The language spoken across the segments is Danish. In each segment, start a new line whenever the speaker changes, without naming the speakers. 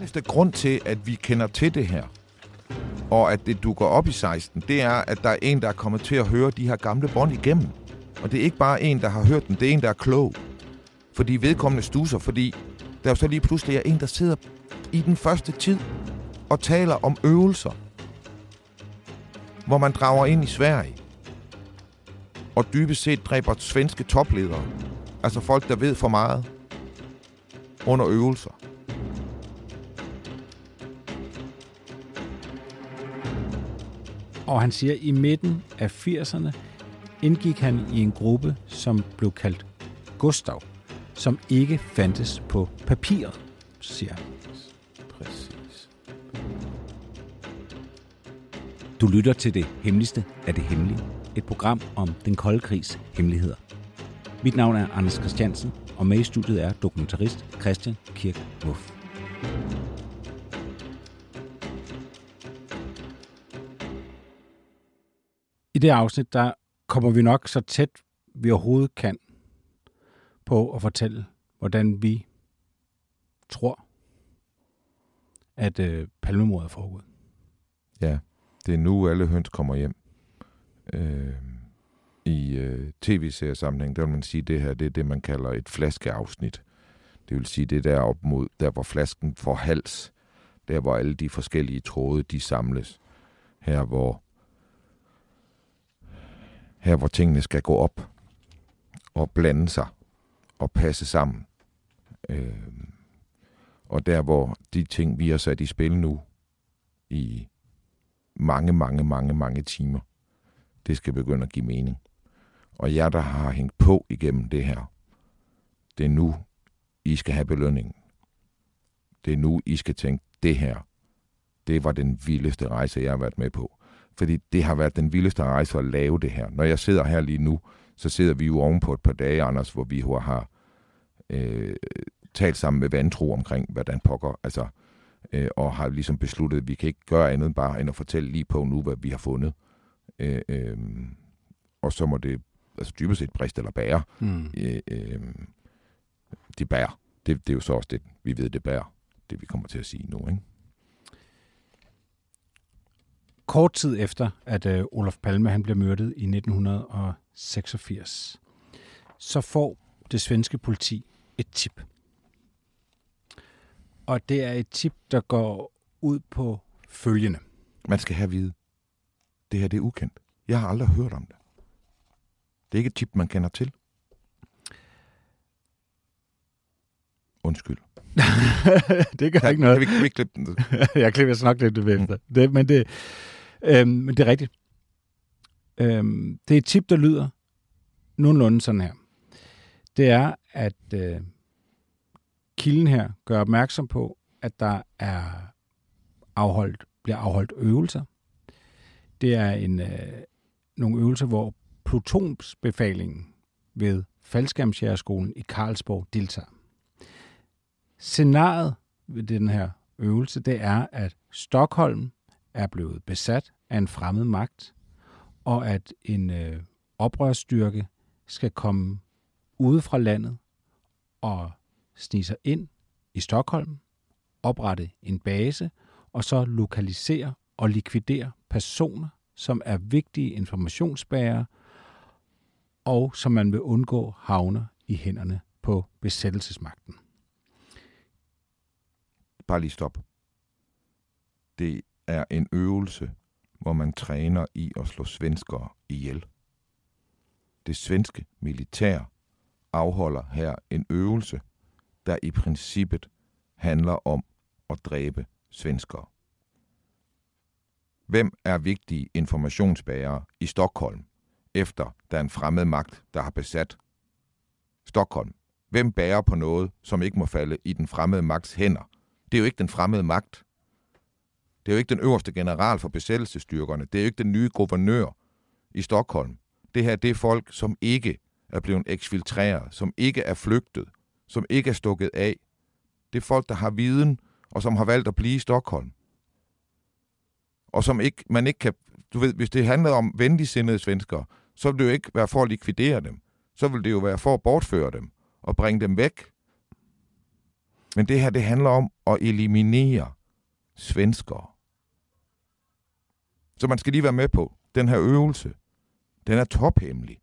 Eneste grund til, at vi kender til det her, og at det dukker op i 16, det er, at der er en, der er kommet til at høre de her gamle bånd igennem. Og det er ikke bare en, der har hørt dem, det er en, der er klog. Fordi vedkommende stuser, fordi der jo så lige pludselig er en, der sidder i den første tid og taler om øvelser, hvor man drager ind i Sverige og dybest set dræber svenske topledere. Altså folk, der ved for meget under øvelser.
Og han siger, at i midten af 80'erne indgik han i en gruppe, som blev kaldt Gustav, som ikke fandtes på papiret, siger han.
Præcis.
Du lytter til det hemmeligste af det hemmelige. Et program om den kolde krigs hemmeligheder. Mit navn er Anders Christiansen, og med i studiet er dokumentarist Christian Kirk Muff. Det afsnit, der kommer vi nok så tæt, vi overhovedet kan på at fortælle, hvordan vi tror, at øh, palmemordet er foregået.
Ja, det er nu, alle høns kommer hjem. Øh, I øh, tv-seriesammenhæng, der vil man sige, at det her det er det, man kalder et flaskeafsnit. Det vil sige, det der op mod, der hvor flasken får hals, der hvor alle de forskellige tråde, de samles. Her hvor, her hvor tingene skal gå op og blande sig og passe sammen. Øh, og der hvor de ting, vi har sat i spil nu, i mange, mange, mange, mange timer, det skal begynde at give mening. Og jer, der har hængt på igennem det her, det er nu, I skal have belønningen. Det er nu, I skal tænke, det her, det var den vildeste rejse, jeg har været med på. Fordi det har været den vildeste rejse at lave det her. Når jeg sidder her lige nu, så sidder vi jo oven på et par dage, Anders, hvor vi har øh, talt sammen med vantro omkring, hvordan pokker, altså, øh, og har ligesom besluttet, at vi kan ikke gøre andet bare end at fortælle lige på nu, hvad vi har fundet. Øh, øh, og så må det altså dybest set briste eller bære.
Mm.
Øh, øh, det bærer. Det, det er jo så også det, vi ved, det bærer. Det vi kommer til at sige nu, ikke?
Kort tid efter, at øh, Olof Palme han blev myrdet i 1986, så får det svenske politi et tip. Og det er et tip, der går ud på følgende.
Man skal have at vide, det her det er ukendt. Jeg har aldrig hørt om det. Det er ikke et tip, man kender til. Undskyld.
det gør
Kan,
ikke noget.
Kan vi, kan vi klippe den?
jeg klipper nok lidt det efter. Det, men, det, øhm, men det er rigtigt. Øhm, det er et tip, der lyder nogenlunde sådan her. Det er, at øh, kilden her gør opmærksom på, at der er afholdt, bliver afholdt øvelser. Det er en, øh, nogle øvelser, hvor plutonsbefalingen ved faldskærmsjægerskolen i Karlsborg deltager. Scenariet ved den her øvelse, det er, at Stockholm er blevet besat af en fremmed magt, og at en øh, oprørsstyrke skal komme ude fra landet og snige sig ind i Stockholm, oprette en base, og så lokalisere og likvidere personer, som er vigtige informationsbærere, og som man vil undgå havner i hænderne på besættelsesmagten.
Bare lige stop. Det er en øvelse, hvor man træner i at slå svenskere ihjel. Det svenske militær afholder her en øvelse, der i princippet handler om at dræbe svenskere. Hvem er vigtige informationsbærere i Stockholm, efter der er en fremmed magt, der har besat Stockholm. Hvem bærer på noget, som ikke må falde i den fremmede magts hænder? Det er jo ikke den fremmede magt. Det er jo ikke den øverste general for besættelsestyrkerne. Det er jo ikke den nye guvernør i Stockholm. Det her, det er folk, som ikke er blevet eksfiltreret, som ikke er flygtet, som ikke er stukket af. Det er folk, der har viden, og som har valgt at blive i Stockholm. Og som ikke, man ikke kan... Du ved, hvis det handlede om venligsindede svenskere, så ville det jo ikke være for at likvidere dem. Så ville det jo være for at bortføre dem og bringe dem væk. Men det her, det handler om at eliminere svenskere. Så man skal lige være med på, den her øvelse, den er tophemmelig.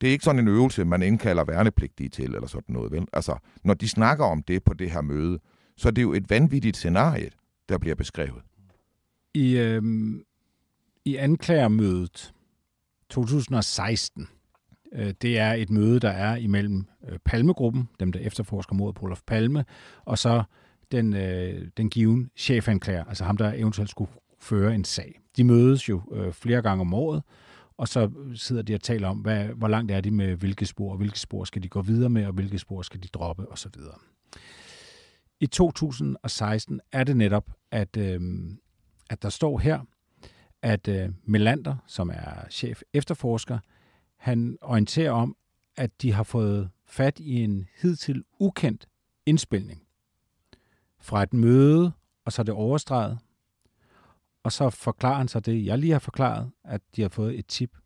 Det er ikke sådan en øvelse, man indkalder værnepligtige til, eller sådan noget. Vel? Altså, når de snakker om det på det her møde, så er det jo et vanvittigt scenarie, der bliver beskrevet.
I, øh, i anklagermødet 2016, øh, det er et møde, der er imellem øh, Palmegruppen, dem der efterforsker mod på Olof Palme, og så den, øh, den given chefanklager, altså ham, der eventuelt skulle føre en sag. De mødes jo øh, flere gange om året, og så sidder de og taler om, hvad, hvor langt er de med hvilke spor, og hvilke spor skal de gå videre med, og hvilke spor skal de droppe, osv. I 2016 er det netop, at, øh, at der står her, at øh, Melander, som er chef efterforsker, han orienterer om, at de har fået fat i en hidtil ukendt indspilning fra et møde, og så er det overstreget. Og så forklarer han så det, jeg lige har forklaret, at de har fået et tip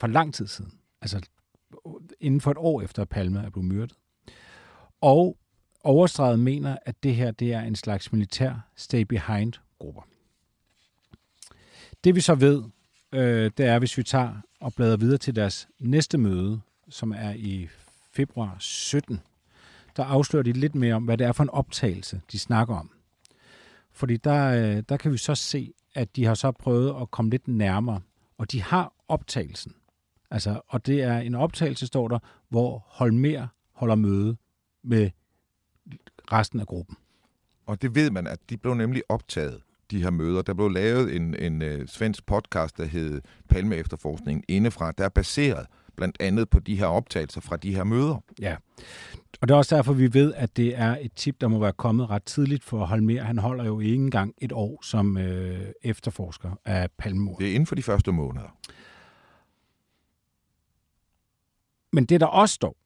for lang tid siden. Altså inden for et år efter, at Palme er blevet myrdet. Og overstreget mener, at det her det er en slags militær stay-behind-grupper. Det vi så ved, øh, det er, hvis vi tager og bladrer videre til deres næste møde, som er i februar 17, der afslører de lidt mere om, hvad det er for en optagelse, de snakker om. Fordi der, øh, der kan vi så se, at de har så prøvet at komme lidt nærmere, og de har optagelsen. Altså, og det er en optagelse, står der, hvor Holmer holder møde med resten af gruppen.
Og det ved man, at de blev nemlig optaget, de her møder. Der blev lavet en, en uh, svensk podcast, der hed Palme Efterforskning indefra, der er baseret blandt andet på de her optagelser fra de her møder.
Ja, og det er også derfor, vi ved, at det er et tip, der må være kommet ret tidligt for Holmer. Han holder jo ikke engang et år som øh, efterforsker af palmemord.
Det er inden for de første måneder.
Men det, der også står,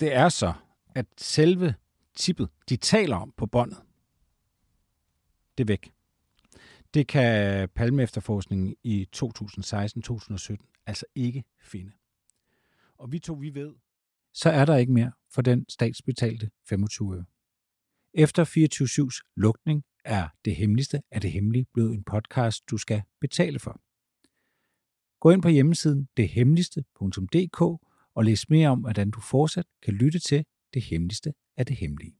det er så, at selve tippet, de taler om på båndet, det er væk. Det kan Palme efterforskningen i 2016-2017 altså ikke finde. Og vi to, vi ved, så er der ikke mere for den statsbetalte 25 øre. Efter 24-7's lukning er det hemmeligste af det hemmelige blevet en podcast, du skal betale for. Gå ind på hjemmesiden dethemmeligste.dk og læs mere om, hvordan du fortsat kan lytte til det hemmeligste af det hemmelige.